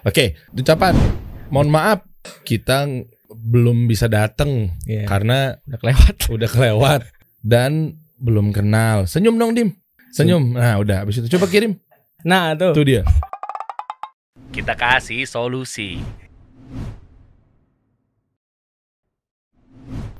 Oke, ucapan. Mohon maaf kita belum bisa datang Iya. karena Udah kelewat. udah kelewat dan belum kenal. Senyum dong, Dim. Senyum. Nah, udah habis itu coba kirim. Nah tuh. Tuh dia. Kita kasih solusi.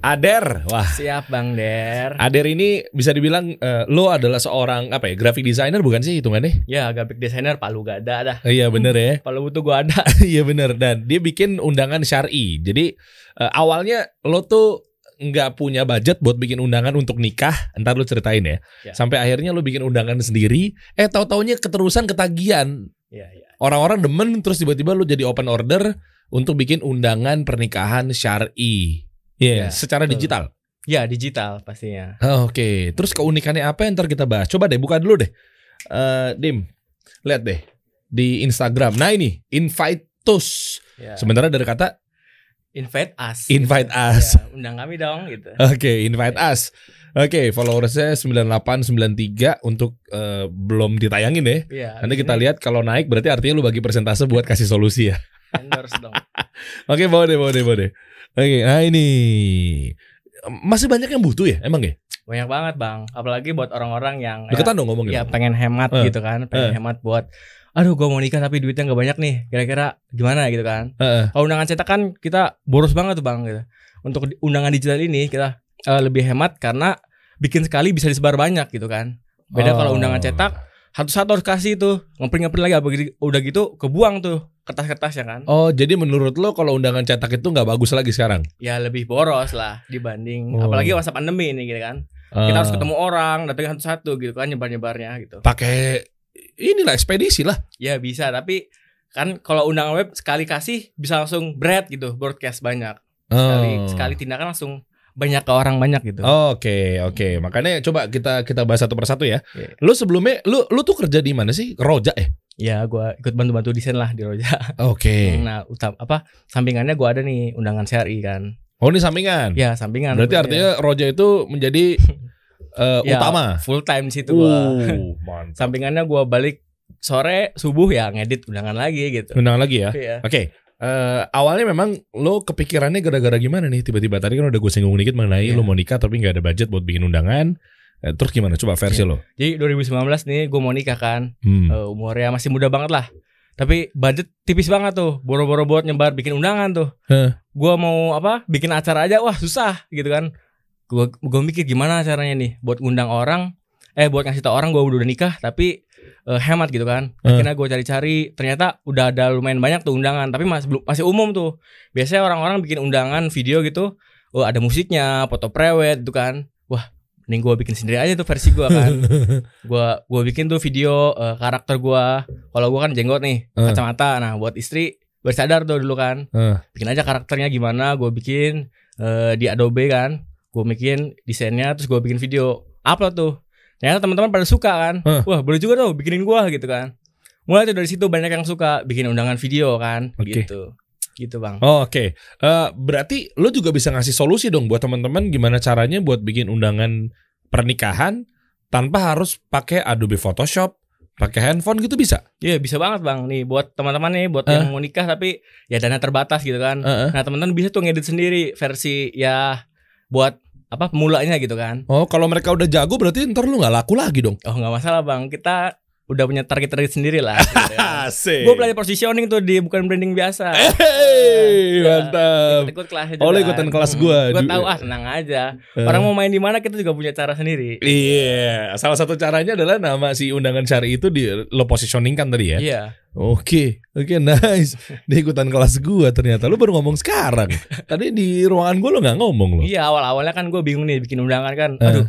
Ader. Wah, Siap Bang Der. Ader ini bisa dibilang eh, lo adalah seorang apa ya? Graphic designer bukan sih hitungannya? Ya graphic designer Palu gak ada dah. Iya bener ya. Palu butuh gua ada. Iya bener dan dia bikin undangan syari. Jadi eh, awalnya lo tuh nggak punya budget buat bikin undangan untuk nikah. Ntar lo ceritain ya. Ya. Sampai akhirnya lo bikin undangan sendiri. Eh tahu taunya keterusan ketagihan. Iya iya. Orang-orang demen terus tiba-tiba lo jadi open order untuk bikin undangan pernikahan syari. Iya, Ya, secara betul. digital. Ya digital pastinya. Oh, Oke, terus keunikannya apa yang ntar kita bahas? Coba deh buka dulu deh. Eh, Dim, lihat deh di Instagram. Nah ini invite tus. Ya. Sementara dari kata Invite us. Invite us. Ya, undang kami dong gitu. Oke, invite us. Oke, followersnya 9893 untuk eh, belum ditayangin ya. Iya. Nanti kita lihat kalau naik berarti artinya lu bagi persentase buat kasih solusi ya. endorse dong. Oke, bawa deh, bawa deh, bawa deh. Oke, nah ini masih banyak yang butuh ya, emang ya? Banyak banget bang. Apalagi buat orang-orang yang ya, Deketan dong ngomongnya. ya pengen hemat Eh, gitu kan. Pengen eh. hemat buat. Aduh gue mau nikah tapi duitnya nggak banyak nih. Kira-kira gimana gitu kan. Heeh. Kalau undangan cetak kan kita boros banget tuh bang gitu. Untuk undangan digital ini kita eh, lebih hemat karena bikin sekali bisa disebar banyak gitu kan. Beda kalau Oh. undangan cetak satu-satu harus kasih tuh ngepring-ngepring lagi apa gitu- udah gitu kebuang tuh kertas-kertasnya kan. Oh, jadi menurut lo kalau undangan cetak itu nggak bagus lagi sekarang? Ya lebih boros lah dibanding Oh. apalagi masa pandemi ini gitu kan. Kita harus Ah, ketemu orang, datang satu-satu gitu kan nyebar-nyebarnya gitu. pakai inilah ekspedisi lah. Ya bisa tapi kan kalau undangan web sekali kasih bisa langsung bread gitu broadcast banyak sekali Oh. sekali tindakan langsung banyak ke orang banyak gitu. Oke, oke. Makanya coba kita kita bahas satu persatu ya. Iya. Lu sebelumnya lu lu tuh kerja di mana sih? Roja ya? Ya gue ikut bantu-bantu desain lah di Roja. Oke. Nah utam apa sampingannya gue ada nih undangan CRI kan. Oh, ini sampingan. Ya sampingan. Berarti Ya. artinya Roja itu menjadi eh, Ya, utama. full time di situ gue. Uh, mantap. Sampingannya gue balik sore subuh ya ngedit undangan lagi gitu. Undangan lagi ya. Iya. Oke. eh, awalnya memang lo kepikirannya gara-gara gimana nih? Tiba-tiba tadi kan udah gue singgung dikit mengenai Iya. lo mau nikah tapi nggak ada budget buat bikin undangan. Eh, terus gimana? Coba versi lo. Jadi 2019 nih gue mau nikah kan. Hmm. Eh, umurnya masih muda banget lah. Tapi budget tipis banget tuh. Boro-boro buat nyebar bikin undangan tuh. Heh. Gua mau apa? Bikin acara aja wah susah gitu kan. Gua gua mikir gimana caranya nih buat ngundang orang eh buat ngasih tau orang gua udah nikah tapi eh, hemat gitu kan. Akhirnya gue cari-cari ternyata udah ada lumayan banyak tuh undangan tapi masih belum masih umum tuh. Biasanya orang-orang bikin undangan video gitu, oh ada musiknya, foto prewed itu kan. Mending gua bikin sendiri aja tuh versi gua kan. gua gua bikin tuh video eh, karakter gua kalau gua kan jenggot nih Eh. kacamata nah buat istri bersadar tuh dulu kan Eh. bikin aja karakternya gimana gua bikin eh, di Adobe kan gua bikin desainnya terus gua bikin video upload tuh ternyata teman-teman pada suka kan Eh. wah boleh juga tuh bikinin gua gitu kan mulai tuh dari situ banyak yang suka bikin undangan video kan Oke. gitu gitu bang Oh, Oke, Eh, berarti lo juga bisa ngasih solusi dong buat teman-teman gimana caranya buat bikin undangan pernikahan tanpa harus pakai Adobe Photoshop, pakai handphone gitu bisa? Iya bisa banget bang nih buat teman-teman nih buat Eh. yang mau nikah tapi ya dana terbatas gitu kan Heeh. Nah teman-teman bisa tuh ngedit sendiri versi ya buat apa pemulanya gitu kan. Oh, kalau mereka udah jago berarti ntar lu nggak laku lagi dong? Oh nggak masalah bang, kita udah punya target target sendiri lah. Gitu kan. Asik. Gue belajar positioning tuh di bukan branding biasa. Hey, Ya, mantap. Ikut Oh, juga. lo ikutan kelas gua. Gue Du- tahu ah tenang aja. Eh. Orang mau main di mana kita juga punya cara sendiri. Iya, salah satu caranya adalah nama si undangan syari itu di lo positioningkan tadi ya. Iya. Oke, oke nice. Dia ikutan kelas gua ternyata. Lu baru ngomong sekarang. Tadi di ruangan gua lo nggak ngomong lo. Iya awal awalnya kan gue bingung nih bikin undangan kan. Eh. Aduh.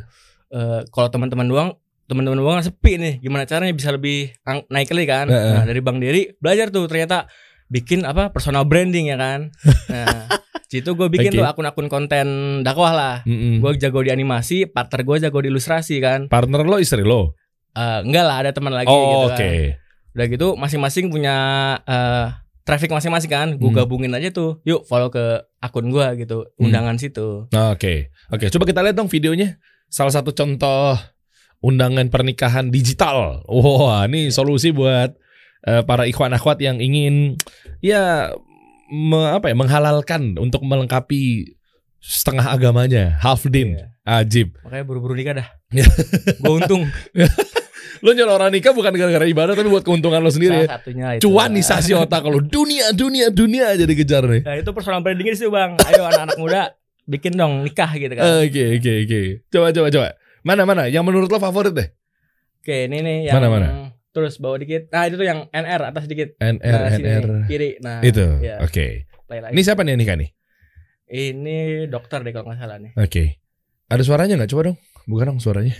eh, kalau teman-teman doang teman-teman doang sepi nih gimana caranya bisa lebih naik lagi kan nah dari bang Dery belajar tuh ternyata bikin apa personal branding ya kan nah situ gue bikin Oke. tuh akun-akun konten dakwah lah Mm-mm. gue jago di animasi partner gue jago di ilustrasi kan Partner lo istri lo. Eh, enggak lah ada teman lagi Oh, gitu oke. kan udah gitu masing-masing punya eh traffic masing-masing kan gue Hmm. gabungin aja tuh yuk follow ke akun gue gitu Hmm. undangan situ Nah, Oke, oke. Coba kita lihat dong videonya. Salah satu contoh undangan pernikahan digital. Wah, ini solusi buat eh, para ikhwan akhwat yang ingin ya me- apa ya menghalalkan untuk melengkapi setengah agamanya, half din, Iya. ajib. Makanya buru-buru nikah dah. Iya. Gue untung. Lo nyuruh orang nikah bukan gara-gara ibadah tapi buat keuntungan lo sendiri. ya. Salah satunya itu. Cuanisasi otak lo dunia dunia dunia aja dikejar nih. Nah, itu personal branding sih bang. Ayo anak-anak muda bikin dong nikah gitu kan. Oke oke oke. Coba coba coba. Mana mana yang menurut lo favorit deh? Oke ini nih yang Mana, mana? terus bawa dikit. Nah itu tuh yang NR atas dikit. NR Nah, sini NR nih, kiri. Nah itu. ya, Oke. lagi. Ini siapa nih nikah nih? Ini dokter deh kalau nggak salah nih. Oke. Ada suaranya nggak? Coba dong. Bukan dong suaranya.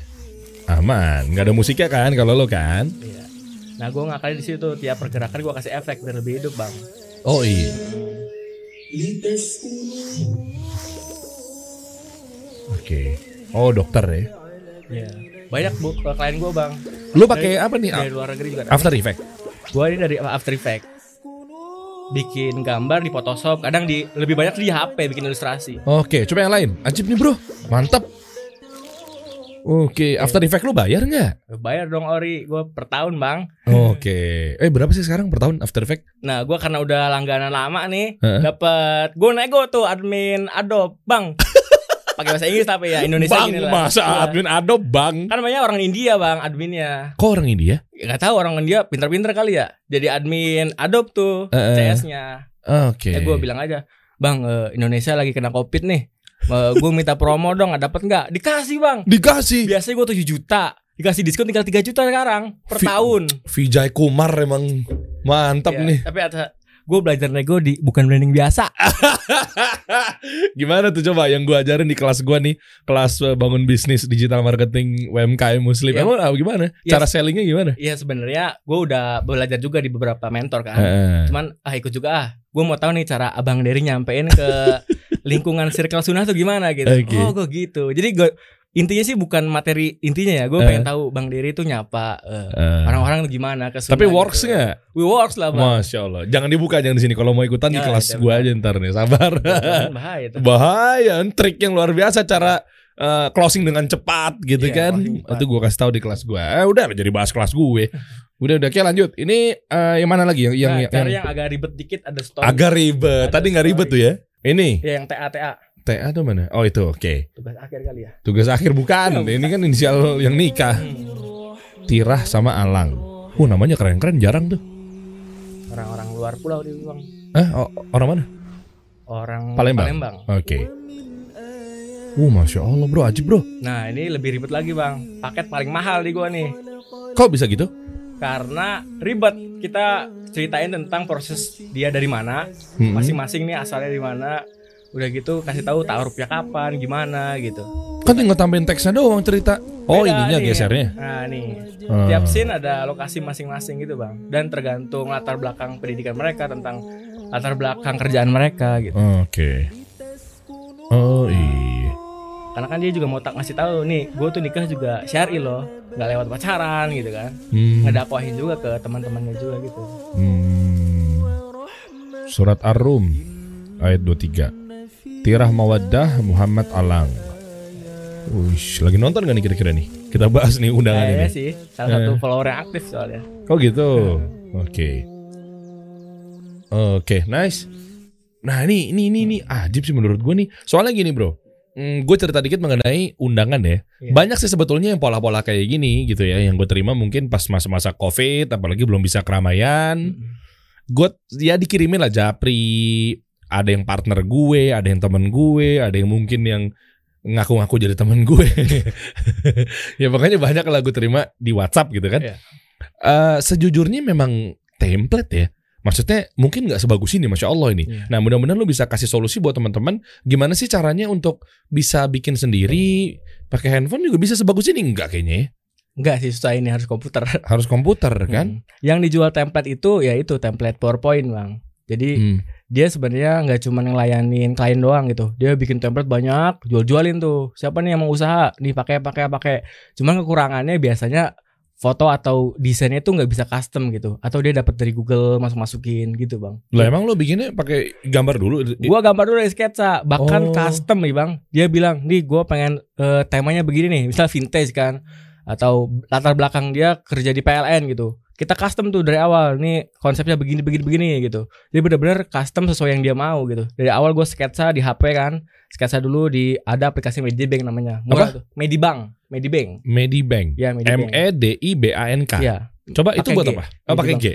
Aman. Nggak ada musiknya kan kalau lo kan? Iya. Nah gue ngakali di situ tiap pergerakan gue kasih efek biar lebih hidup bang. Oh iya. Oke. Oh dokter ya. Iya. Banyak bu klien gue bang. Lu pakai apa nih? Dari luar negeri juga. After Effect. Gue ini dari After Effect. Bikin gambar di Photoshop, kadang di lebih banyak di HP bikin ilustrasi. Oke, coba yang lain. Ajib nih bro, mantap. Oke, After Effect lu bayar nggak? Bayar dong Ori, gue per tahun bang. Oke. Eh berapa sih sekarang per tahun After Effect? Nah gue karena udah langganan lama nih, Heeh. dapat gue nego tuh admin Adobe bang. Pakai bahasa Inggris tapi ya Indonesia bang, gini lah. masa Iya. admin Adobe bang? Kan namanya orang India bang adminnya. Kok orang India? Ya, Gak tahu orang India pinter-pinter kali ya. Jadi admin Adobe tuh Eh, eh. CS-nya. Oke. Ya gue bilang aja, bang eh, Indonesia lagi kena covid nih. gue minta promo dong, dapat nggak? Dikasih bang. Dikasih. Biasanya gue 7 juta. Dikasih diskon tinggal 3 juta sekarang per Vi- tahun. Vijay Kumar emang mantap Ya, nih. Tapi ada gue belajar nego di bukan branding biasa. Gimana tuh coba yang gua ajarin di kelas gua nih, kelas eh, bangun bisnis digital marketing UMKM Muslim. Ya. Emang ah, gimana? Yes. Cara sellingnya gimana? Iya sebenarnya gue udah belajar juga di beberapa mentor kan. Heeh. Cuman ah ikut juga ah. Gue mau tahu nih cara Abang Dery nyampein ke lingkungan circle sunnah tuh gimana gitu. Oke. Oh gue gitu. Jadi gue intinya sih bukan materi intinya ya. Gue Eh. pengen tahu Bang Dery tuh nyapa eh, Eh. orang-orang gimana ke Tapi works gitu. nggak? We works lah bang. Masya Allah. Jangan dibuka jangan di sini. Kalau mau ikutan di Ya, kelas jangan. gua aja ntar nih. Sabar. Bahaya tuh. Bahaya. Trik yang luar biasa cara eh, closing dengan cepat gitu Iya, kan. Itu gua kasih tahu di kelas gua. Eh udah jadi bahas kelas gue. Udah udah oke lanjut. Ini eh, yang mana lagi yang yang, nah, yang, cara yang agak ribet dikit ada story. agak ribet. Ada Tadi nggak ribet tuh ya. Ini Ya yang TA TA TA tuh mana? Oh itu oke. tugas akhir kali ya. Tugas akhir bukan. Ini kan inisial yang nikah. Hmm. Tirah sama Alang. Uh namanya keren-keren jarang tuh. Orang-orang luar pulau di bang. Eh o- orang mana? Orang Palembang. Palembang. Oke. Uh masya Allah bro, ajib bro. Nah ini lebih ribet lagi bang. Paket paling mahal di gua nih. Kok bisa gitu? Karena ribet. Kita ceritain tentang proses dia dari mana, Hmm. masing-masing nih asalnya di mana. Udah gitu kasih tahu taruhnya kapan, gimana gitu. Kan tinggal tambahin teksnya doang cerita. Oh Beda ininya nih. gesernya. Nah nih, Ah. tiap scene ada lokasi masing-masing gitu bang. Dan tergantung latar belakang pendidikan mereka tentang latar belakang kerjaan mereka gitu. Oke. Oh iya. Karena kan dia juga mau tak ngasih tahu nih, gue tuh nikah juga syari loh, nggak lewat pacaran gitu kan. Hmm. Ngedakwahin juga ke teman-temannya juga gitu. Hmm. Surat Ar-Rum ayat 23. Tirah mawaddah Muhammad Alang. Wih, lagi nonton gak nih kira-kira nih? Kita bahas nih undangan Kayaknya ini. sih salah Eh. satu follower yang aktif soalnya. Oh gitu. Oke. Oke, nice. Nah ini ini ini ini ajib sih menurut gue nih. Soalnya gini bro, gue cerita dikit mengenai undangan ya. Iya. Banyak sih sebetulnya yang pola-pola kayak gini gitu ya, yang gue terima mungkin pas masa-masa covid, apalagi belum bisa keramaian. Gue ya dikirimin lah japri, ada yang partner gue, ada yang temen gue, ada yang mungkin yang ngaku-ngaku jadi temen gue. ya makanya banyak lah gue terima di WhatsApp gitu kan. Iya. Eh, sejujurnya memang template ya. Maksudnya mungkin nggak sebagus ini, masya Allah ini. Iya. Nah mudah-mudahan lu bisa kasih solusi buat teman-teman. Gimana sih caranya untuk bisa bikin sendiri pakai handphone juga bisa sebagus ini? Enggak kayaknya ya. Enggak sih susah ini harus komputer. Harus komputer kan. Hmm. Yang dijual template itu ya itu template PowerPoint bang. Jadi Hmm. Dia sebenarnya nggak cuma ngelayanin klien doang gitu. Dia bikin template banyak, jual-jualin tuh. Siapa nih yang mau usaha? Nih pakai pakai pakai. Cuman kekurangannya biasanya foto atau desainnya tuh nggak bisa custom gitu. Atau dia dapat dari Google masuk-masukin gitu bang. Lah emang lu bikinnya pakai gambar dulu? Gua gambar dulu dari sketsa, Oh. bahkan custom nih bang. Dia bilang, nih gua pengen eh, temanya begini nih, misal vintage kan, atau latar belakang dia kerja di PLN gitu. Kita custom tuh dari awal. Nih konsepnya begini begini begini gitu. Jadi benar-benar custom sesuai yang dia mau gitu. Dari awal gue sketsa di HP kan. Sketsa dulu di ada aplikasi Medibank namanya. Murah tuh. Medibank, Medibank. Medibank. Ya, M Medibank. E D I B A N K. Iya, Coba itu Pakai buat G. apa? Oh, pakai G.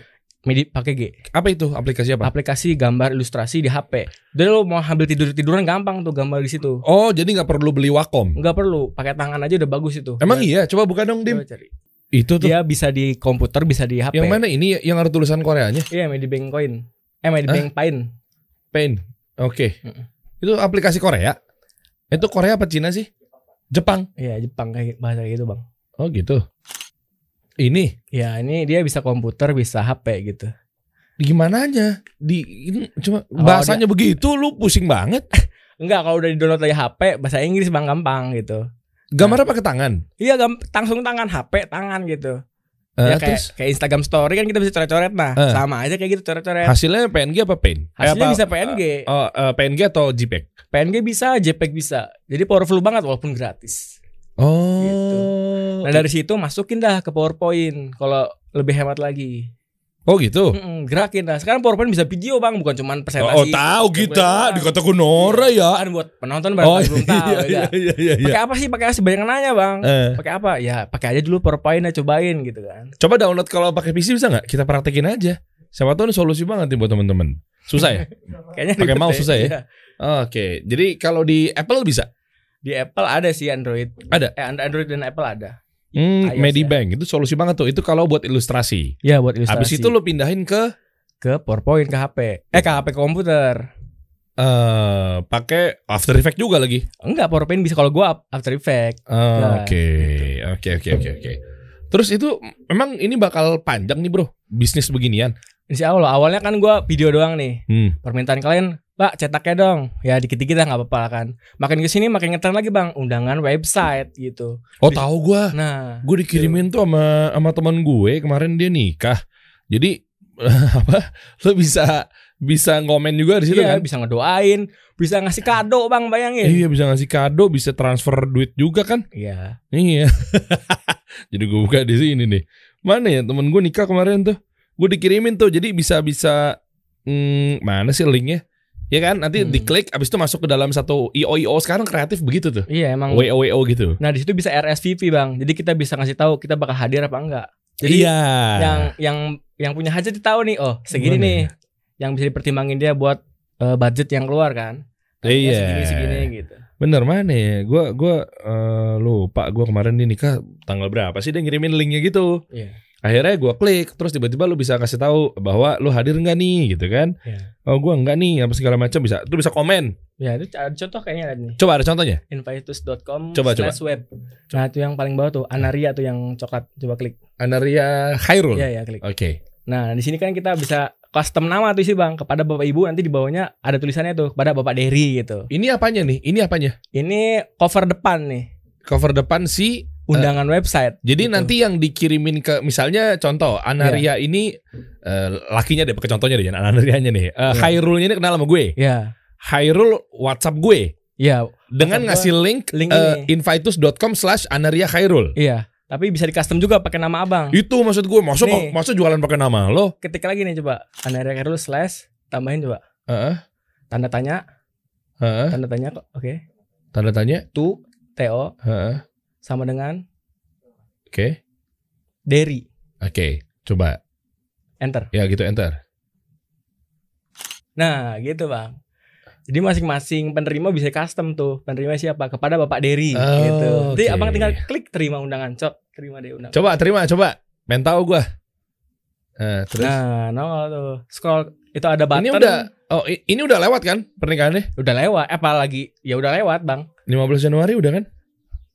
Medi pakai G. Apa itu aplikasi apa? Aplikasi gambar ilustrasi di HP. Jadi lo mau ambil tidur-tiduran gampang tuh gambar di situ. Oh, jadi nggak perlu beli Wacom. Nggak perlu, pakai tangan aja udah bagus itu. Emang Dia- iya? Coba buka dong, Dim. coba cari. Itu tuh. Dia bisa di komputer, bisa di HP. Yang mana ini yang ada tulisan Koreanya? Iya, Medibank Coin. Eh, Medibank Pain. Paint. Oke. Mm-mm. Itu aplikasi Korea. Itu Korea apa Cina sih? Jepang. Iya, Jepang kayak bahasa gitu, Bang. Oh, gitu. Ini Ya, ini dia bisa komputer, bisa HP gitu. gimana aja? Di ini cuma Oh, bahasanya begitu lu pusing banget. Enggak, kalau udah di-download dari HP, bahasa Inggris Bang gampang gitu. Gambarnya pakai tangan. Iya, gam- langsung tangan HP, tangan gitu. Eh, ya kayak terus kayak Instagram story kan kita bisa coret-coret nah. Eh. Sama aja kayak gitu coret-coret. hasilnya PNG apa Paint? Eh, Hasilnya apa- bisa PNG. Oh, eh, PNG atau JPEG? PNG bisa, JPEG bisa. Jadi powerful banget walaupun gratis. Oh. Gitu. Nah dari situ masukin dah ke PowerPoint kalau lebih hemat lagi. Oh gitu. Mm-mm, gerakin dah. Sekarang PowerPoint bisa video bang, bukan cuman presentasi. Oh, oh, tahu kita di kota Kunora ya. Kan buat penonton Oh barangkali belum tahu. iya ya. iya iya iya. iya. Pakai apa sih? Pakai apa sih? Banyak yang nanya bang. Eh, Pakai apa? Ya pakai aja dulu PowerPoint cobain gitu kan. coba download kalau pakai PC bisa nggak? Kita praktekin aja. Siapa tahu ini solusi banget nih buat teman-teman. Susah ya? Kayaknya Pakai mouse susah ya? Iya. Oke. Jadi kalau di Apple bisa. Di Apple ada sih Android. Ada? Eh Android dan Apple ada. Hmm, Medibank itu solusi banget tuh. Itu kalau buat ilustrasi. Ya buat ilustrasi. Habis itu lo pindahin ke ke PowerPoint ke HP. Eh ke HP komputer. eh pakai After Effects juga lagi. Enggak, PowerPoint bisa kalau gua After Effect. Nah, Oke, oke, oke, oke, oke. Terus itu memang ini bakal panjang nih bro, bisnis beginian. Insya Allah awalnya kan gua video doang nih. Hmm. Permintaan kalian, Pak cetaknya dong. Ya dikit-dikit lah nggak apa-apa kan. Makin ke sini makin ngetren lagi bang, undangan website gitu. Oh Bis- tahu gua, Nah, gue dikirimin tuh sama sama teman gue kemarin dia nikah. Jadi apa? Lo bisa bisa ngomen juga di situ iya kan? bisa ngedoain, bisa ngasih kado bang, bayangin. Iya bisa ngasih kado, bisa transfer duit juga kan? Iya. Iya. Jadi gue buka di sini nih. Mana ya temen gue nikah kemarin tuh. Gue dikirimin tuh. Jadi bisa bisa hmm, mana sih linknya? Ya kan nanti Hmm. diklik abis itu masuk ke dalam satu IO IO sekarang kreatif begitu tuh. Iya emang. WO WO gitu. Nah di situ bisa RSVP bang. Jadi kita bisa ngasih tahu kita bakal hadir apa enggak. Jadi iya. yang yang yang punya hajat tahu nih, oh segini Gimana nih, yang bisa dipertimbangin dia buat eh, budget yang keluar kan. Ya, Iya. Segini segini gitu. Bener mana ya? Gua gua eh, lupa gua kemarin nih nikah tanggal berapa sih dia ngirimin linknya gitu. Iya. Akhirnya gua klik terus tiba-tiba lu bisa kasih tahu bahwa lu hadir nggak nih gitu kan? Iya. Oh gua nggak nih apa segala macam bisa. Lu bisa komen. Ya itu ada contoh kayaknya ada nih. Coba ada contohnya. Invitus.com Coba, slash web. Nah itu yang paling bawah tuh Anaria tuh yang coklat. Coba klik. Anaria Khairul. Iya ya klik. Oke. Nah di sini kan kita bisa custom nama tuh sih bang kepada bapak ibu nanti di bawahnya ada tulisannya tuh kepada bapak Derry gitu. Ini apanya nih? Ini apanya? Ini cover depan nih Cover depan si. Undangan website. Jadi Gitu. nanti yang dikirimin ke misalnya contoh Anaria ini eh, lakinya deh pakai contohnya deh Anarianya nih. Eh, Iya. Khairulnya ini kenal sama gue. Ya, Khairul WhatsApp gue ya, dengan WhatsApp ngasih link, link eh, ini. invitus.com slash Anaria Khairul. iya. Tapi bisa di custom juga pakai nama abang. Itu maksud gue, masa Nih. masa jualan pakai nama lo? Ketik lagi nih coba Anaria Carol slash tambahin coba Heeh. tanda tanya, Heeh. tanda tanya kok. Oke. Tanda tanya. Tu TO Heeh. Sama dengan Oke. Derry. Oke. Coba. Enter. Ya gitu enter. Nah, gitu, Bang. Jadi masing-masing penerima bisa custom tuh. Penerima siapa? Kepada Bapak Derry Oh, gitu. Jadi oke. Abang tinggal klik terima undangan, cok. Terima deh undangan. Coba terima, coba. Pengen tahu gua. Nah, terus Nah, nongol tuh. Scroll itu ada button. ini udah oh ini udah lewat kan pernikahannya? udah lewat. Eh, apalagi ya udah lewat, Bang. 15 Januari udah kan?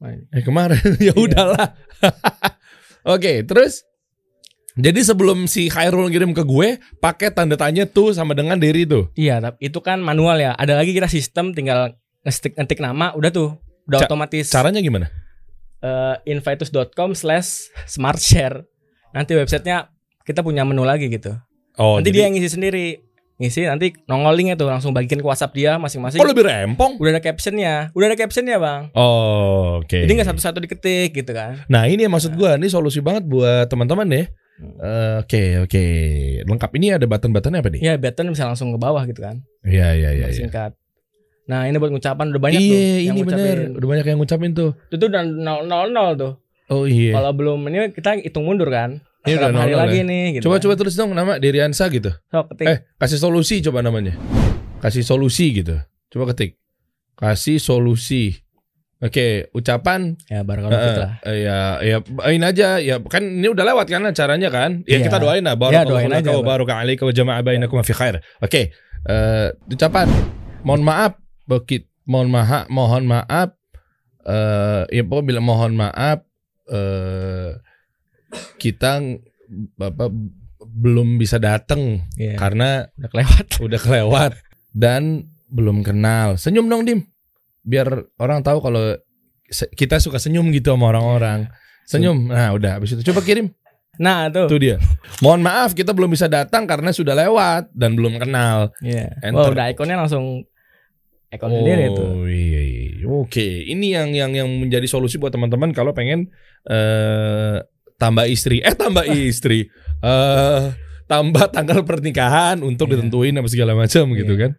Eh kemarin ya Iya. udahlah. Oke, terus jadi sebelum si Khairul ngirim ke gue, pakai tanda tanya tuh sama dengan Derry tuh. Iya, tapi itu kan manual ya. Ada lagi kita sistem tinggal ngetik ngetik nama udah tuh. Udah Ca- otomatis. Caranya gimana? eh, invitus.com slash smart share. Nanti websitenya kita punya menu lagi gitu. Oh, nanti jadi- dia yang ngisi sendiri. Ngisi nanti nongol linknya tuh langsung bagiin ke WhatsApp dia masing-masing. Oh, lebih rempong. Udah ada captionnya, udah ada captionnya bang. Oh, oke. Jadi nggak satu-satu diketik gitu kan? Nah, ini yang maksud gue, ini solusi banget buat teman-teman deh. Eh, Oke oke lengkap ini ada button-buttonnya apa nih? Ya button bisa langsung ke bawah gitu kan. Iya iya iya. iya. Singkat. Nah ini buat ngucapan udah banyak tuh. Iya ini bener ngucapin. udah banyak yang ngucapin tuh. Itu tuh udah nol nol nol tuh. Oh iya. Kalau belum ini kita hitung mundur kan. Ini udah nol-nol lagi ya. nih gitu. Coba kan. coba tulis dong nama Deriansa gitu. So, ketik. Eh kasih solusi coba namanya. Kasih solusi gitu. Coba ketik. Kasih solusi. Oke ucapan Ya fiik lah. eh, ya ya ini aja ya kan ini udah lewat kan acaranya kan ya Iya. kita doain lah Ya, doain barakallahu aja, laka wa Bang. baraka alaika wa jama'a bainakum fi khair oke eh ucapan mohon maaf Bukit mohon maaf mohon maaf eh ya pokoknya bilang mohon maaf eh kita bapak belum bisa datang Iya. karena Udah kelewat. udah kelewat dan belum kenal. Senyum dong Dim. Biar orang tahu kalau kita suka senyum gitu sama orang-orang. Senyum. Nah, udah habis itu coba kirim. Nah tuh. Itu dia. Mohon maaf kita belum bisa datang karena sudah lewat dan belum kenal. Iya. Enter. Wah udah ikonnya langsung ikon sendiri tuh. Oh iya, iya. Oke, ini yang yang yang menjadi solusi buat teman-teman kalau pengen eh tambah istri. Eh tambah istri. Eh tambah tanggal pernikahan untuk Iya. ditentuin apa segala macam gitu Iya. kan.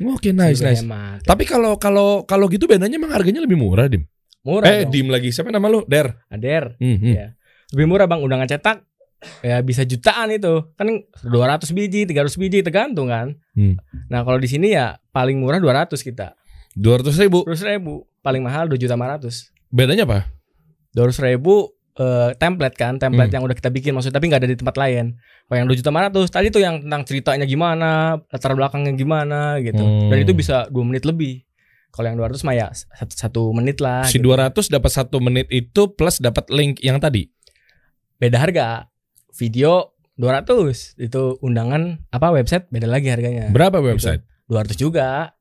Oke, nice Juga nice. Tapi kalau kalau kalau gitu bedanya emang harganya lebih murah, Dim. Murah eh, dong. Dim lagi. Siapa nama lu? Der. Ader. Hmm, hmm. Iya. Lebih murah bang undangan cetak ya bisa jutaan itu kan 200 biji 300 biji tergantung kan Hmm. nah kalau di sini ya paling murah 200 kita 200 ribu. 200 ribu paling mahal 2 juta 500 Bedanya apa? 200 ribu eh, template kan template Hmm. yang udah kita bikin maksudnya tapi nggak ada di tempat lain kalau yang 2 juta 500 tadi tuh yang tentang ceritanya gimana latar belakangnya gimana gitu Hmm. dan itu bisa 2 menit lebih kalau yang 200 mah ya satu, satu menit lah Si gitu. 200 dapat satu menit itu plus dapat link yang tadi. beda harga video 200 itu undangan apa website beda lagi harganya Berapa website? 200 juga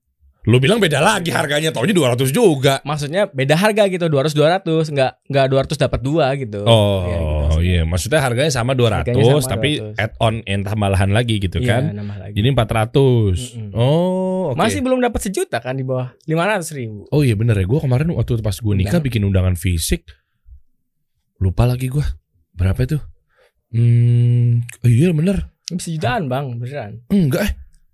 Lu bilang beda lagi harganya, taunya 200 juga. maksudnya beda harga gitu 200 200 nggak nggak 200 dapat dua gitu Oh Iya, gitu iya, maksudnya. maksudnya harganya sama 200 Harganya sama tapi 200. add on yang tambahan lagi gitu Iya, kan. lagi. Jadi 400. Mm-mm. Oh, oke. masih belum dapat sejuta kan di bawah 500 ribu Oh iya bener ya, gue kemarin waktu pas gue nikah Undangan. bikin undangan fisik, lupa lagi gue berapa itu? Hmm, oh iya bener, bisa jutaan bang beneran enggak eh,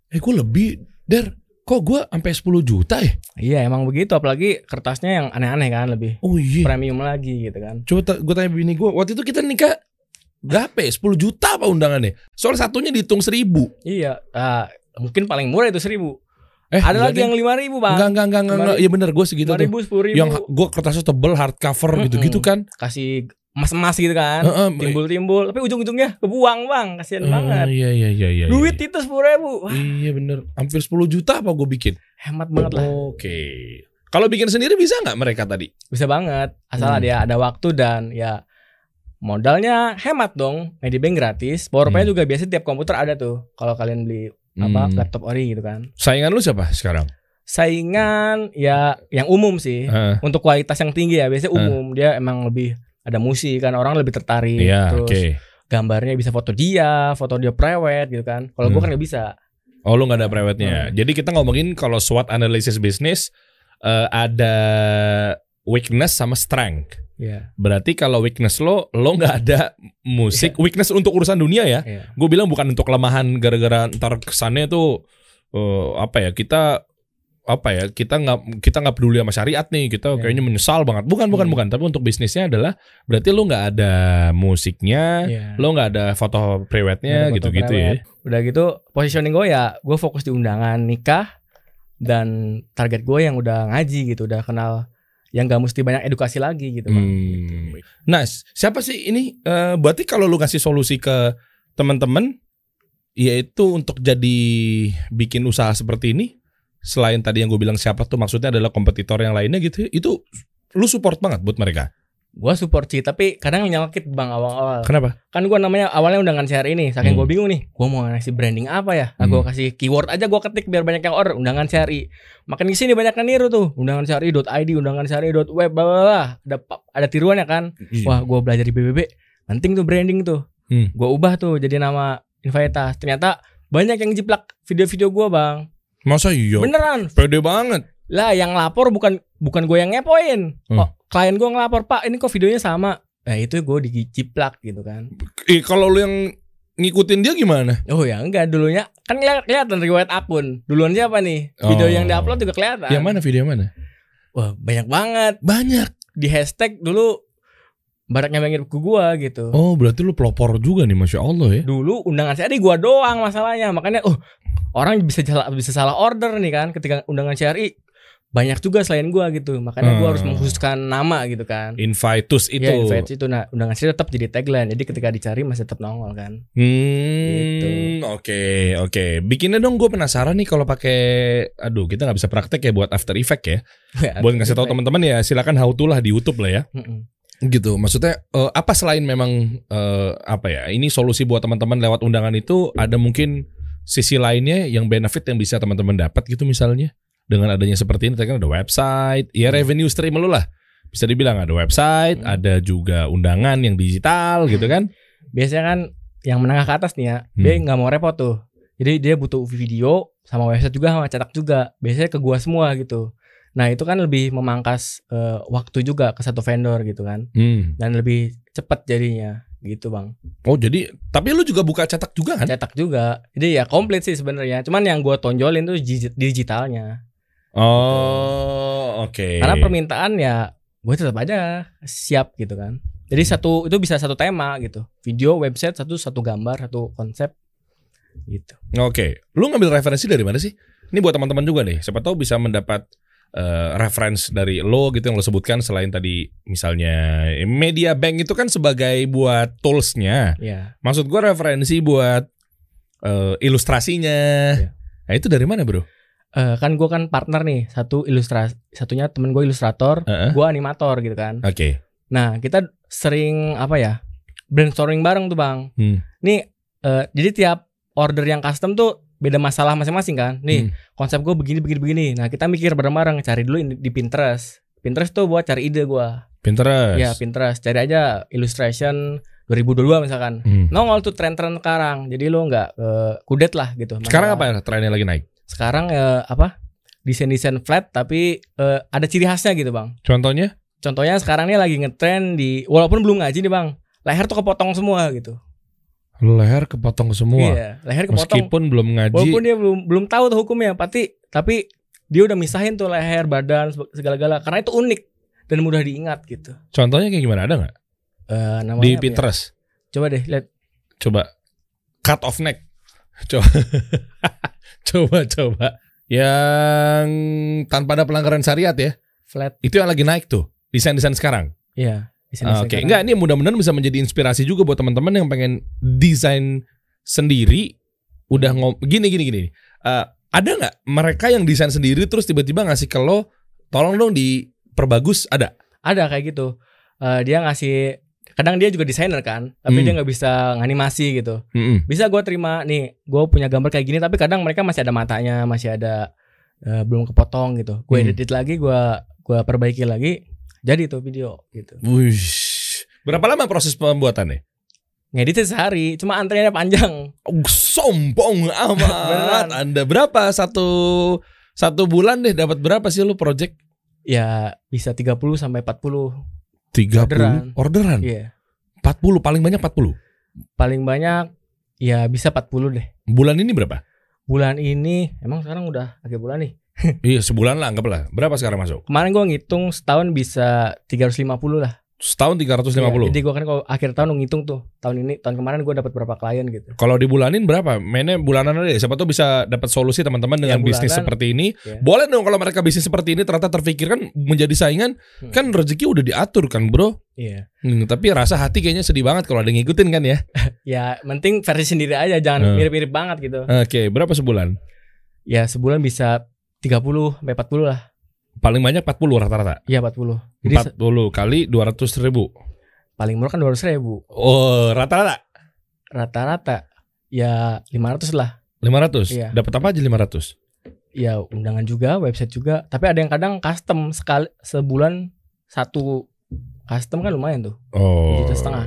eh gue lebih, der, kok gue sampai 10 juta ya? iya emang begitu apalagi kertasnya yang aneh-aneh kan lebih Oh iya, premium lagi gitu kan coba gue tanya bini gue, waktu itu kita nikah berapa ya? 10 juta apa undangannya? Soal satunya dihitung seribu. iya ah, mungkin paling murah itu seribu Eh, ada lagi yang lima ribu bang enggak enggak enggak enggak, iya bener gue segitu lima tuh. ribu sepuluh ribu Yang gue kertasnya tebel hardcover gitu-gitu kan. kasih emas-emas gitu kan timbul-timbul tapi ujung-ujungnya kebuang bang kasihan eh, banget Iya iya iya iya. duit iya. itu sepuluh ribu Wah, Iya bener, hampir 10 juta apa gue bikin? hemat banget lah Oke. Kalau bikin sendiri bisa nggak mereka tadi? bisa banget asal Hmm. dia ada waktu dan ya modalnya hemat dong Medibank gratis powerbank Hmm. juga biasa tiap komputer ada tuh kalau kalian beli apa Hmm. laptop ori gitu kan Saingan lu siapa sekarang? saingan ya yang umum sih Heeh. untuk kualitas yang tinggi ya biasanya umum dia emang lebih ada musik kan orang lebih tertarik Iya, terus oke. gambarnya bisa foto dia foto dia prewed gitu kan kalau Hmm. kan nggak bisa Oh lu nggak ada private-nya. Jadi kita ngomongin kalau SWOT analysis bisnis eh, ada weakness sama strength. Iya. Berarti kalau weakness lo, lo nggak ada musik. Weakness untuk urusan dunia ya. Iya. Gue bilang bukan untuk kelemahan gara-gara ntar kesannya tuh eh, apa ya kita apa ya kita nggak kita nggak peduli sama syariat nih kita Iya. kayaknya menyesal banget bukan bukan Hmm. bukan tapi untuk bisnisnya adalah berarti lo nggak ada musiknya Iya. lo nggak ada foto prewednya gitu gitu ya. Udah gitu positioning gue ya gue fokus di undangan nikah dan target gue yang udah ngaji gitu udah kenal yang gak mesti banyak edukasi lagi gitu Bang. Hmm. Nah, siapa sih ini? Eh, berarti kalau lu kasih solusi ke teman-teman, yaitu untuk jadi bikin usaha seperti ini, selain tadi yang gue bilang siapa tuh maksudnya adalah kompetitor yang lainnya gitu, itu lu support banget buat mereka. Gue support sih tapi kadang nyelkit bang awal-awal Kenapa? kan gue namanya awalnya undangan share ini saking Hmm. gue bingung nih gue mau ngasih branding apa ya nah gue Hmm. kasih keyword aja gue ketik biar banyak yang order undangan syari makin di sini banyak yang niru tuh undangan syari.id undangan syari.web bla bla bla ada ada tiruannya kan wah gue belajar di BBB penting tuh branding tuh Hmm. gue ubah tuh jadi nama Invaitas ternyata banyak yang jiplak video-video gue bang Masa iya? beneran Pede banget. lah yang lapor bukan bukan gue yang ngepoin Hmm. oh klien gue ngelapor pak ini kok videonya sama Nah itu gue dijiplak gitu kan. Eh, kalau lu yang ngikutin dia gimana? Oh ya enggak dulunya kan keli- kelihatan riwayat akun. Duluan siapa nih? Video Oh. yang diupload juga kelihatan. Yang mana video yang mana? Wah banyak banget. Banyak. Di hashtag dulu baraknya mirip ke gua gitu. Oh, berarti lu pelopor juga nih, masya Allah ya. Dulu undangan CRI gua doang masalahnya. Makanya oh orang bisa salah bisa salah order nih kan ketika undangan CRI banyak juga selain gua gitu. Makanya gua Hmm. harus mengkhususkan nama gitu kan. Invitus itu. Iya, invite itu nah undangan CRI tetap jadi tagline. Jadi ketika dicari masih tetap nongol kan. Gitu. Hmm, oke, oke. Bikinnya dong, gue penasaran nih kalau pakai, aduh, kita nggak bisa praktek ya buat After Effect ya. buat ngasih tahu teman-teman ya, silakan how to lah di YouTube lah ya. Gitu. Maksudnya eh, apa selain memang eh, apa ya? Ini solusi buat teman-teman lewat undangan itu ada mungkin sisi lainnya yang benefit yang bisa teman-teman dapat gitu misalnya dengan adanya seperti ini. Kan ada website, ya revenue stream lu lah. Bisa dibilang ada website, Hmm. ada juga undangan yang digital gitu kan. biasanya kan yang menengah ke atas nih ya dia Hmm. nggak mau repot tuh jadi dia butuh video sama website juga sama cetak juga biasanya ke gua semua gitu nah itu kan lebih memangkas eh, waktu juga ke satu vendor gitu kan Hmm. dan lebih cepat jadinya gitu bang Oh jadi, tapi lu juga buka cetak juga kan? cetak juga jadi ya komplit sih sebenarnya cuman yang gua tonjolin tuh digi- digitalnya Oh, oke. karena permintaan ya gue tetap aja siap gitu kan jadi satu itu bisa satu tema gitu video website satu satu gambar satu konsep gitu Oke, lu ngambil referensi dari mana sih? Ini buat teman-teman juga nih. Siapa tahu bisa mendapat eh, reference dari lo gitu yang lo sebutkan selain tadi misalnya media bank itu kan sebagai buat toolsnya. ya Maksud gua referensi buat eh, ilustrasinya. Iya. Nah itu dari mana bro? Eh, kan gue kan partner nih satu ilustrasi satunya temen gue ilustrator Heeh. gue animator gitu kan Oke. nah kita sering apa ya brainstorming bareng tuh bang Hmm. nih eh, jadi tiap order yang custom tuh beda masalah masing-masing kan. Nih Hmm. konsep gue begini begini begini. Nah kita mikir bareng-bareng cari dulu di Pinterest. Pinterest tuh buat cari ide gue Pinterest. ya Pinterest. Cari aja illustration 2022 misalkan. Hmm. nongol tuh tren-tren sekarang. Jadi lo nggak eh, kudet lah gitu. Sekarang Masalah- apa trennya lagi naik? sekarang eh, apa? Desain-desain flat tapi eh, ada ciri khasnya gitu bang. Contohnya? contohnya sekarang ini lagi ngetren di walaupun belum ngaji nih bang. Leher tuh kepotong semua gitu Leher kepotong semua. iya leher kepotong Meskipun belum ngaji. walaupun dia belum belum tahu tuh hukumnya pasti tapi dia udah misahin tuh leher badan segala-gala karena itu unik dan mudah diingat gitu Contohnya kayak gimana? Ada nggak? Eh, namanya Di ya? Pinterest. coba deh lihat Coba cut off neck. Coba. coba coba. Yang tanpa ada pelanggaran syariat ya. flat Itu yang lagi naik tuh. Desain-desain sekarang. iya Oke, sekarang. enggak ini mudah-mudahan bisa menjadi inspirasi juga buat teman-teman yang pengen desain sendiri. Udah ngom gini gini gini. Eh, ada nggak mereka yang desain sendiri terus tiba-tiba ngasih ke lo, tolong dong diperbagus? Ada. ada kayak gitu Eh, dia ngasih kadang dia juga desainer kan tapi Hmm. dia nggak bisa nganimasi gitu Mm-mm. bisa gue terima nih gue punya gambar kayak gini tapi kadang mereka masih ada matanya masih ada eh, belum kepotong gitu gue Hmm. edit lagi gue gua perbaiki lagi jadi tuh video gitu Wush. Berapa lama proses pembuatannya? ngeditnya sehari cuma antriannya panjang Oh, sombong amat. Anda berapa satu satu bulan deh dapat berapa sih lu project? ya bisa 30 sampai 40 30 Orderan. orderan. iya 40 paling banyak 40. paling banyak ya bisa 40 deh Bulan ini berapa? bulan ini emang sekarang udah akhir bulan nih iya, sebulan lah anggaplah. Berapa sekarang masuk? kemarin gue ngitung setahun bisa 350 lah Setahun 350. Iya, jadi gue kan kalau akhir tahun ngitung tuh tahun ini tahun kemarin gue dapat berapa klien gitu Kalau dibulanin berapa? Mainnya bulanan aja. Siapa tuh bisa dapat solusi teman-teman dengan Ya, bisnis bulanan. seperti ini. Ya. Boleh dong kalau mereka bisnis seperti ini ternyata terpikirkan menjadi saingan, Hmm. kan rezeki udah diatur kan, Bro. iya Hmm, tapi rasa hati kayaknya sedih banget kalau ada yang ngikutin kan ya. ya penting versi sendiri aja jangan mirip-mirip banget gitu Oke, berapa sebulan? ya sebulan bisa 30 sampai 40 lah Paling banyak 40 rata-rata. iya 40 jadi se- 40 kali 200 ribu. paling murah kan 200 ribu Oh, rata-rata rata-rata ya 500 lah 500. Iya. Dapat apa aja 500? ya undangan juga website juga tapi ada yang kadang custom sekali sebulan satu custom kan lumayan tuh Oh. juta setengah.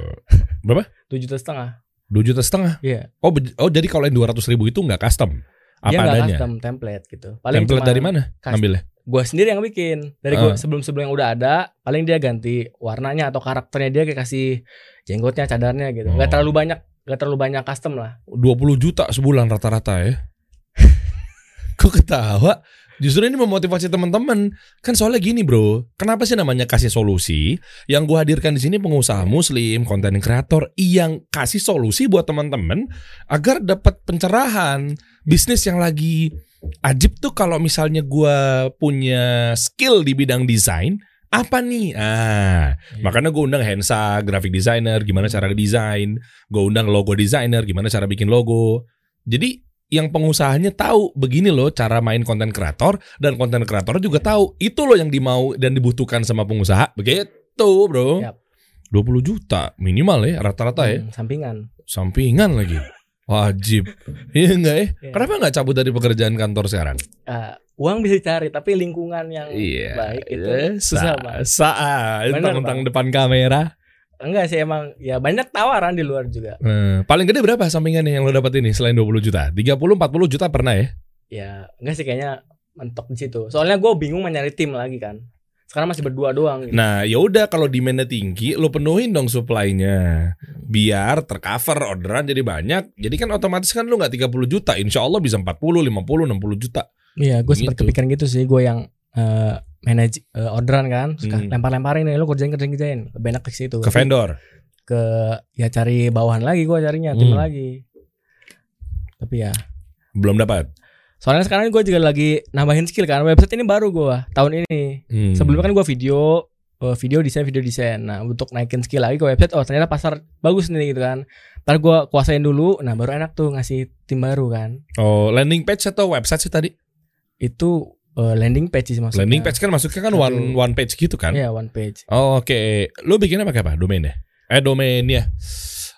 Berapa? 7 juta setengah 2 juta setengah. iya Oh, oh jadi kalau yang 200 ribu itu nggak custom. Apa dia nggak custom template gitu. Paling Template dari mana? custom. Ambilnya. Gue sendiri yang bikin. Dari gue Ah. sebelum sebelum yang udah ada, paling dia ganti warnanya atau karakternya dia kayak kasih jenggotnya, cadarnya gitu. Gak Oh. terlalu banyak, gak terlalu banyak custom lah. 20 juta sebulan rata-rata ya. Kok ketawa? Justru ini memotivasi teman-teman. Kan soalnya gini, Bro. Kenapa sih namanya kasih solusi? Yang gua hadirkan di sini pengusaha muslim, konten kreator yang kasih solusi buat teman-teman agar dapat pencerahan. Bisnis yang lagi ajib tuh kalau misalnya gua punya skill di bidang desain, apa nih? Ah, Makanya gue undang Hensa, graphic designer, gimana cara desain. Gue undang logo designer, gimana cara bikin logo. Jadi yang pengusahanya tahu begini loh cara main konten kreator dan konten kreator juga tahu itu loh yang dimau dan dibutuhkan sama pengusaha. Begitu, Bro. Yap. 20 juta minimal ya rata-rata ya. Hmm, sampingan. Sampingan lagi. Wajib. Iya enggak ya? Iya. Kenapa nggak cabut dari pekerjaan kantor sekarang? Ah, uang bisa dicari, tapi lingkungan yang Iya. baik itu eh, susah sa- banget. Saat tentang Bang. depan kamera. Enggak sih emang ya banyak tawaran di luar juga. Eh, paling gede berapa sampingannya yang lo dapat ini selain 20 juta? 30 40 juta pernah ya? Ya enggak sih kayaknya mentok di situ. Soalnya gue bingung mau nyari tim lagi kan. Sekarang masih berdua doang. Gitu. Nah, ya udah kalau demandnya tinggi, lo penuhin dong supply-nya. Biar tercover orderan jadi banyak. Jadi kan otomatis kan lo nggak 30 juta, insya Allah bisa 40, 50, 60 juta. Iya, gue sempat Gitu. kepikiran gitu sih. Gue yang eh, manage eh, orderan kan, suka Hmm. lempar-lemparin nih, lo kerjain kerjain kerjain. Lebih enak ke situ. Ke vendor. Ke ya cari bawahan lagi gue carinya tim Hmm. lagi. Tapi ya, Belum dapat. soalnya sekarang gue juga lagi nambahin skill kan. Website ini baru gue tahun ini. Hmm. Sebelumnya kan gue video eh, video desain video desain. Nah untuk naikin skill lagi ke website, oh ternyata pasar bagus nih gitu kan. Ntar gue kuasain dulu, nah baru enak tuh ngasih tim baru kan. Oh, landing page atau website sih tadi? Itu eh, landing page sih maksudnya. Landing page kan maksudnya kan Satu. one one page gitu kan? Iya one page. Oh, Oke, lo bikinnya pakai apa? Domainnya? Eh domainnya.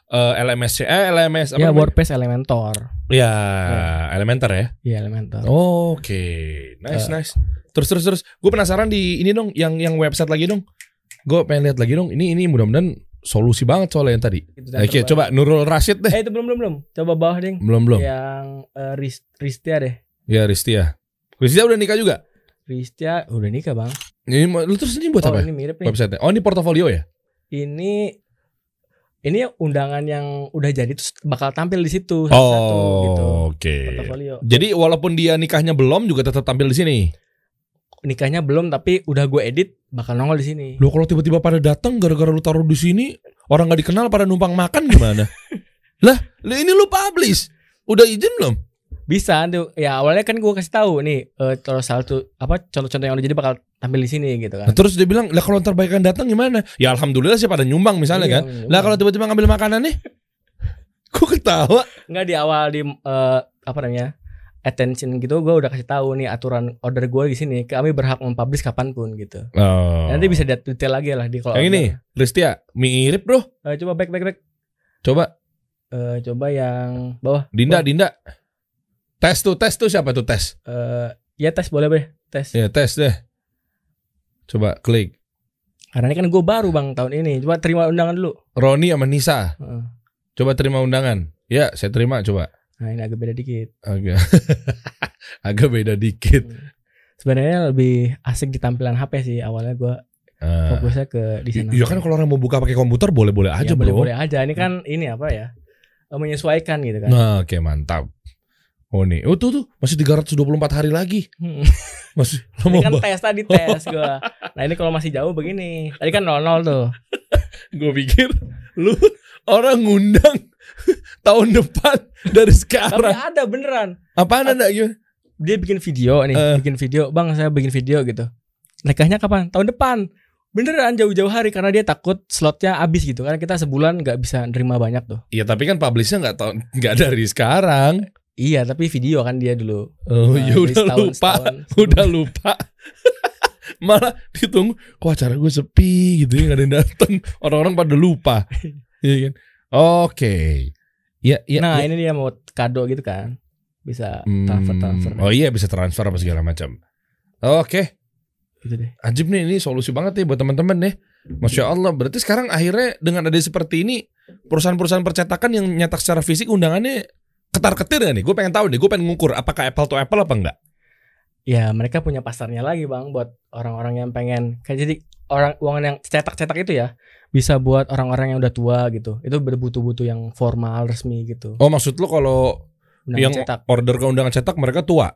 Eh LMS eh LMS apa Ya? WordPress Elementor. Ya, Elementor ya. Iya Elementor. Oke, nice Eh. nice. Terus terus terus, gue penasaran di ini dong, yang yang website lagi dong. Gue pengen lihat lagi dong. Ini ini mudah-mudahan solusi banget soalnya yang tadi. Oke, terbaru. coba Nurul Rashid deh. Eh itu belum belum belum. Coba bawah ding. Belum belum. Yang eh, Ris- Ristia deh. Ya Ristia. Ristia udah nikah juga. Ristia udah nikah bang. Ini lu terus ini buat oh apa? ini mirip nih. Website. Oh ini portofolio ya? Ini ini undangan yang udah jadi terus bakal tampil di situ satu-satu gitu. Oh, oke. Portofolio. Jadi walaupun dia nikahnya belum juga tetap tampil di sini. Nikahnya belum tapi udah gue edit bakal nongol di sini. Lo kalau tiba-tiba pada datang gara-gara lu taruh di sini, orang nggak dikenal pada numpang makan gimana? lah ini lu publish. Udah izin belum? Bisa tuh. Ya awalnya kan gue kasih tahu nih eh terus satu apa contoh-contoh yang udah jadi bakal tampil di sini gitu Nah, kan. terus dia bilang, lah kalau ntar baikan datang gimana? Ya alhamdulillah sih pada nyumbang misalnya Iya, kan. nyumbang. Lah kalau tiba-tiba ngambil makanan nih, kok ketawa? Enggak di awal di eh, apa namanya? attention gitu gue udah kasih tahu nih aturan order gue di sini kami berhak mempublish kapan pun gitu Oh. nanti bisa lihat detail lagi lah di kalau Yang ini, Ristia, mirip bro. Eh, coba back back back Coba, Eh, coba yang bawah Dinda, Bawah. Dinda. Tes tuh, tes tuh siapa tuh tes? Eh, ya tes boleh boleh tes Ya tes deh. Coba klik. karena ini kan gue baru bang tahun ini coba terima undangan dulu Roni sama Nisa. Heeh. Coba terima undangan. Ya, saya terima coba. nah ini agak beda dikit Agak agak beda dikit. sebenarnya lebih asik di tampilan HP sih awalnya gue Ah. fokusnya ke di sana Iya kan kalau orang mau buka pakai komputer boleh-boleh aja, ya, boleh Bro. boleh aja ini kan ini apa ya eh, menyesuaikan gitu kan Nah, oke mantap. Oh nih, oh tuh tuh masih 324 hari lagi. Hmm. Masih ini kan banget. tes tadi tes gue nah ini kalau masih jauh begini tadi kan 00 tuh Gue pikir lu orang ngundang tahun depan dari tapi sekarang. ada beneran Apaan ada gimana? dia bikin video nih Eh. bikin video bang saya bikin video gitu nikahnya kapan tahun depan beneran jauh-jauh hari karena dia takut slotnya habis gitu karena kita sebulan nggak bisa nerima banyak tuh Iya tapi kan publishnya nggak tahu nggak dari sekarang. Iya tapi video kan dia dulu Oh Nah, ya udah setahun- lupa, setahun udah lupa. Malah ditunggu, kok acara gue sepi gitu ya nggak ada yang datang. Orang-orang pada lupa. Iya kan? Oke. Ya, ya, nah ya. ini dia mau kado gitu kan bisa Hmm, transfer transfer Oh iya bisa transfer apa segala macam. Oke, gitu deh ajib nih ini solusi banget nih buat teman-teman nih. Masya Allah, berarti sekarang akhirnya dengan ada seperti ini perusahaan-perusahaan percetakan yang nyetak secara fisik undangannya ketar ketir gak nih? Gue pengen tahu nih, gue pengen ngukur apakah apple to apple apa enggak? Ya mereka punya pasarnya lagi bang buat orang-orang yang pengen kayak jadi orang uangan yang cetak-cetak itu ya bisa buat orang-orang yang udah tua gitu. Itu berbutuh-butuh yang formal resmi gitu. Oh maksud lu kalau yang cetak order ke undangan cetak mereka tua?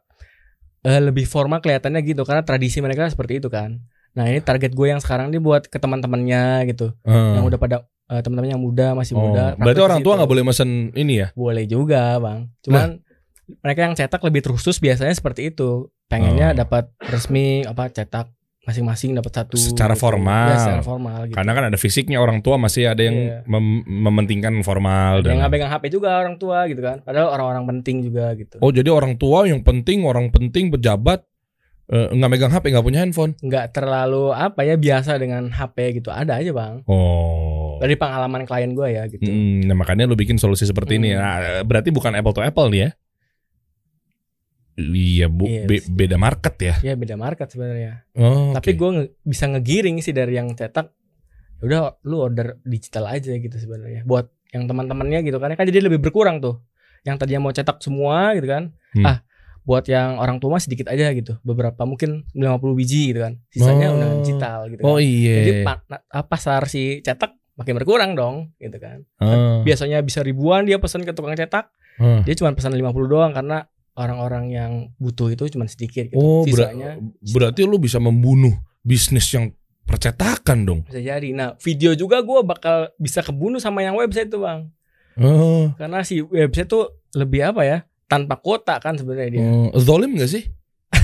Eh, lebih formal kelihatannya gitu karena tradisi mereka seperti itu kan. Nah ini target gue yang sekarang ini buat ke teman-temannya gitu, Hmm. yang udah pada eh, teman-teman yang muda masih Oh, muda. berarti orang tua nggak boleh mesen ini ya? Boleh juga bang. Cuman mereka yang cetak lebih terkhusus biasanya seperti itu. Pengennya Oh. dapat resmi apa cetak masing-masing dapat satu. Secara gitu. formal. Ya, secara formal gitu. Karena kan ada fisiknya orang tua masih ada yang Iya. mem- mementingkan formal Ada dan yang nggak pegang HP juga orang tua gitu kan. Padahal orang-orang penting juga gitu. Oh jadi orang tua yang penting orang penting pejabat nggak megang HP nggak punya handphone. Nggak terlalu apa ya biasa dengan HP gitu. Ada aja bang. Oh. Dari pengalaman klien gue ya gitu. Hmm, nah makanya lu bikin solusi seperti ini. Hmm. Nah, berarti bukan apple to apple nih ya? Iya, bu, Iya, be- beda market ya. Ya beda market sebenarnya. Oh, Tapi oke. gue bisa ngegiring sih dari yang cetak. Ya Udah lu order digital aja gitu sebenarnya. Buat yang teman-temannya gitu kan kan jadi lebih berkurang tuh. Yang tadinya mau cetak semua gitu kan. Hmm. Ah, buat yang orang tua sedikit aja gitu. Beberapa mungkin 50 biji gitu kan. Sisanya Oh. udah digital gitu Oh kan. Jadi iya. na- ah, pasar si cetak makin berkurang dong gitu kan. Ah, Biasanya bisa ribuan dia pesan ke tukang cetak. ah. Dia cuma pesan 50 doang karena orang-orang yang butuh itu cuma sedikit gitu. Oh, ber- Sisanya berarti lu bisa membunuh bisnis yang percetakan dong. bisa jadi. Nah, video juga gue bakal bisa kebunuh sama yang website tuh bang. Oh, Karena si website tuh lebih apa ya? Tanpa kota kan sebenarnya dia. oh. zolim gak sih?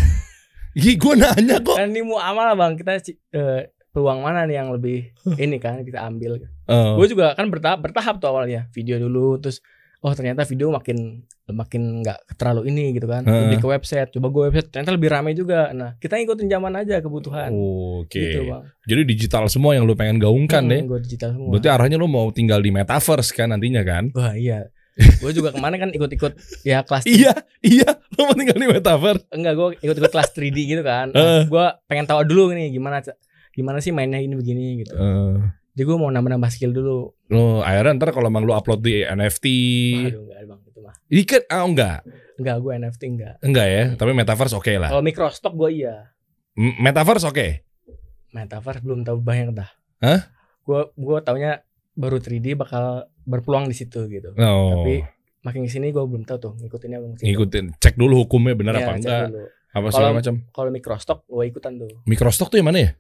Ih, gue nanya kok. Kan ini mau amal bang. Kita eh, peluang mana nih yang lebih ini kan kita ambil. Oh. Gue juga kan bertahap bertahap tuh awalnya. Video dulu terus oh ternyata video makin makin nggak terlalu ini gitu kan. Heeh. Lebih ke website. Coba gue website ternyata lebih ramai juga. Nah kita ngikutin zaman aja kebutuhan. Oke. Gitu bang. Jadi digital semua yang lu pengen gaungkan deh. Gue digital semua. Berarti arahnya lu mau tinggal di metaverse kan nantinya kan? Wah iya. Gue juga ke mana kan ikut-ikut ya kelas iya, iya. Lu mau tinggal di metaverse. enggak gue ikut-ikut kelas 3D gitu kan. Eh. gue pengen tahu dulu nih gimana gimana sih mainnya ini begini gitu. Eh, Jadi gue mau nambah-nambah skill dulu. lu akhirnya ntar kalau emang lu upload di NFT, Waduh enggak bang itu mah. ikat ah enggak, Enggak gue NFT enggak. enggak ya. Tapi metaverse oke lah. Kalau microstock gue iya. M- Metaverse oke. Metaverse belum tahu banyak dah. Hah? Gue gue taunya baru 3D bakal berpeluang di situ gitu. Oh, Tapi makin ke sini gue belum tahu tuh ngikutinnya belum situ. ngikutin, cek dulu hukumnya benar Iya, apa enggak, dulu. apa segala Kalau- macam. Kalau microstock gue ikutan tuh. Microstock tuh yang mana ya?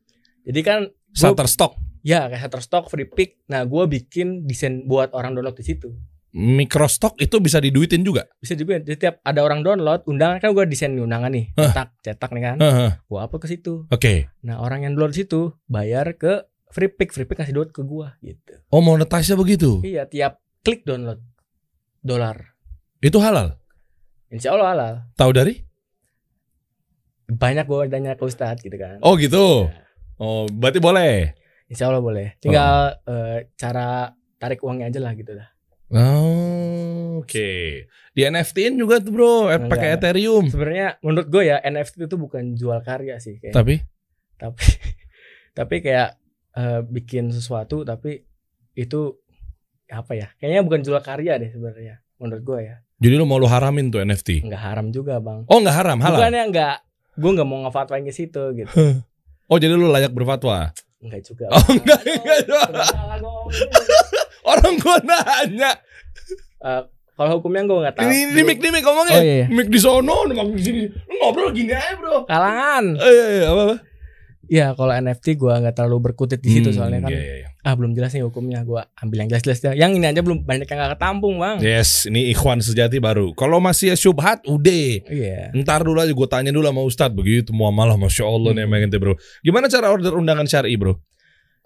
Jadi kan Shutterstock. ya kayak Shutterstock, Free Pick. Nah gue bikin desain buat orang download di situ. Microstock itu bisa diduitin juga. bisa juga jadi tiap ada orang download undangan kan gue desain undangan nih cetak cetak nih kan Heeh. gue upload ke situ Oke. nah orang yang download situ bayar ke free pick free pick kasih download ke gue gitu Oh monetize begitu. iya tiap klik download dolar Itu halal. insya Allah halal Tahu dari? banyak gue tanya ke Ustadz gitu kan Oh gitu. Ya, Oh berarti boleh. insya Allah boleh tinggal eh, cara tarik uangnya aja lah gitu dah Oh, Oke. Di NFT-in juga tuh bro, eh, pakai Ethereum. sebenarnya menurut gue ya NFT itu bukan jual karya sih kayak Tapi tapi tapi kayak eh, bikin sesuatu tapi itu apa ya kayaknya bukan jual karya deh sebenarnya menurut gue ya jadi lu mau lu haramin tuh NFT? nggak haram juga bang Oh nggak haram, halal. bukannya nggak gue nggak mau ngefatwain ke situ gitu Oh jadi lu layak berfatwa. enggak juga Oh, Bang. enggak, Aduh, enggak. ngomong gitu. Orang gua nanya. Eh, kalau hukumnya gue nggak tahu Ini ini mic nih mic ngomongnya. Oh, iya, iya. Mic di sono, mic di sini. Lu ngobrol gini aja, Bro. kalangan Eh, iya, iya, apa apa? Ya kalau NFT gue nggak terlalu berkutit di situ Hmm, soalnya kan iya, iya, iya. ah belum jelas nih hukumnya gue ambil yang jelas-jelas yang ini aja belum banyak yang nggak ketampung bang Yes, ini ikhwan sejati baru. Kalau masih syubhat, udah. iya Ntar dulu aja gue tanya dulu sama Ustadz begitu muamalah masya Allah nih Hmm. emang ente bro. Gimana cara order undangan syari bro?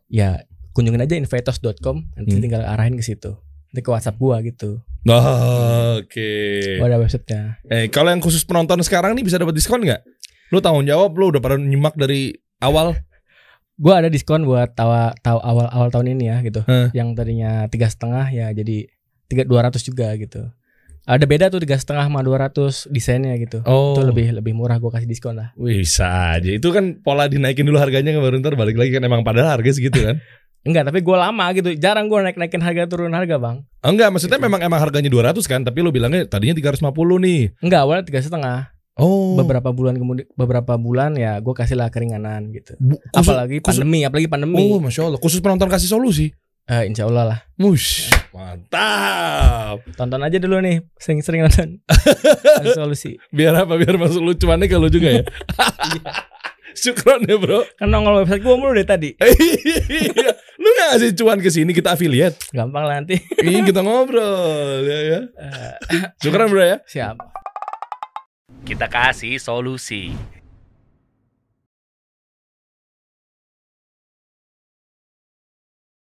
ya kunjungin aja invitos.com nanti Hmm. tinggal arahin ke situ nanti ke WhatsApp gua gitu Ah, Oke. gua ada websitenya Eh kalau yang khusus penonton sekarang nih bisa dapat diskon nggak? Lu tanggung jawab lu udah pada nyimak dari awal. gua ada diskon buat tawa tahu awal awal tahun ini ya gitu Hah. yang tadinya tiga setengah ya jadi tiga dua ratus juga gitu ada beda tuh tiga setengah sama dua ratus desainnya gitu Oh. itu lebih lebih murah gua kasih diskon lah Wih, bisa aja. Itu kan pola dinaikin dulu harganya baru ntar balik lagi kan emang padahal harga segitu kan. Enggak, tapi gue lama gitu. Jarang gue naik-naikin harga turun harga, Bang. Enggak, maksudnya Gitu. memang emang harganya 200 kan, tapi lu bilangnya tadinya 350 nih. Enggak, awalnya tiga setengah. Oh. Beberapa bulan kemudian, beberapa bulan ya gue kasih lah keringanan gitu. Bu- khusus- apalagi khusus- pandemi, apalagi pandemi. Oh, masya Allah. Khusus penonton kasih solusi. Eh, insya Allah lah. Mush, mantap. Tonton aja dulu nih, sering-sering nonton. Solusi. Biar apa? Biar masuk lucuannya kalau juga ya. Syukron ya bro. Kan nongol website gue mulu deh tadi. Iya. Lu gak ngasih cuan ke sini kita affiliate. Gampang lah nanti. Ini kita ngobrol ya ya. Eh, Syukron bro ya. siap. Kita kasih solusi.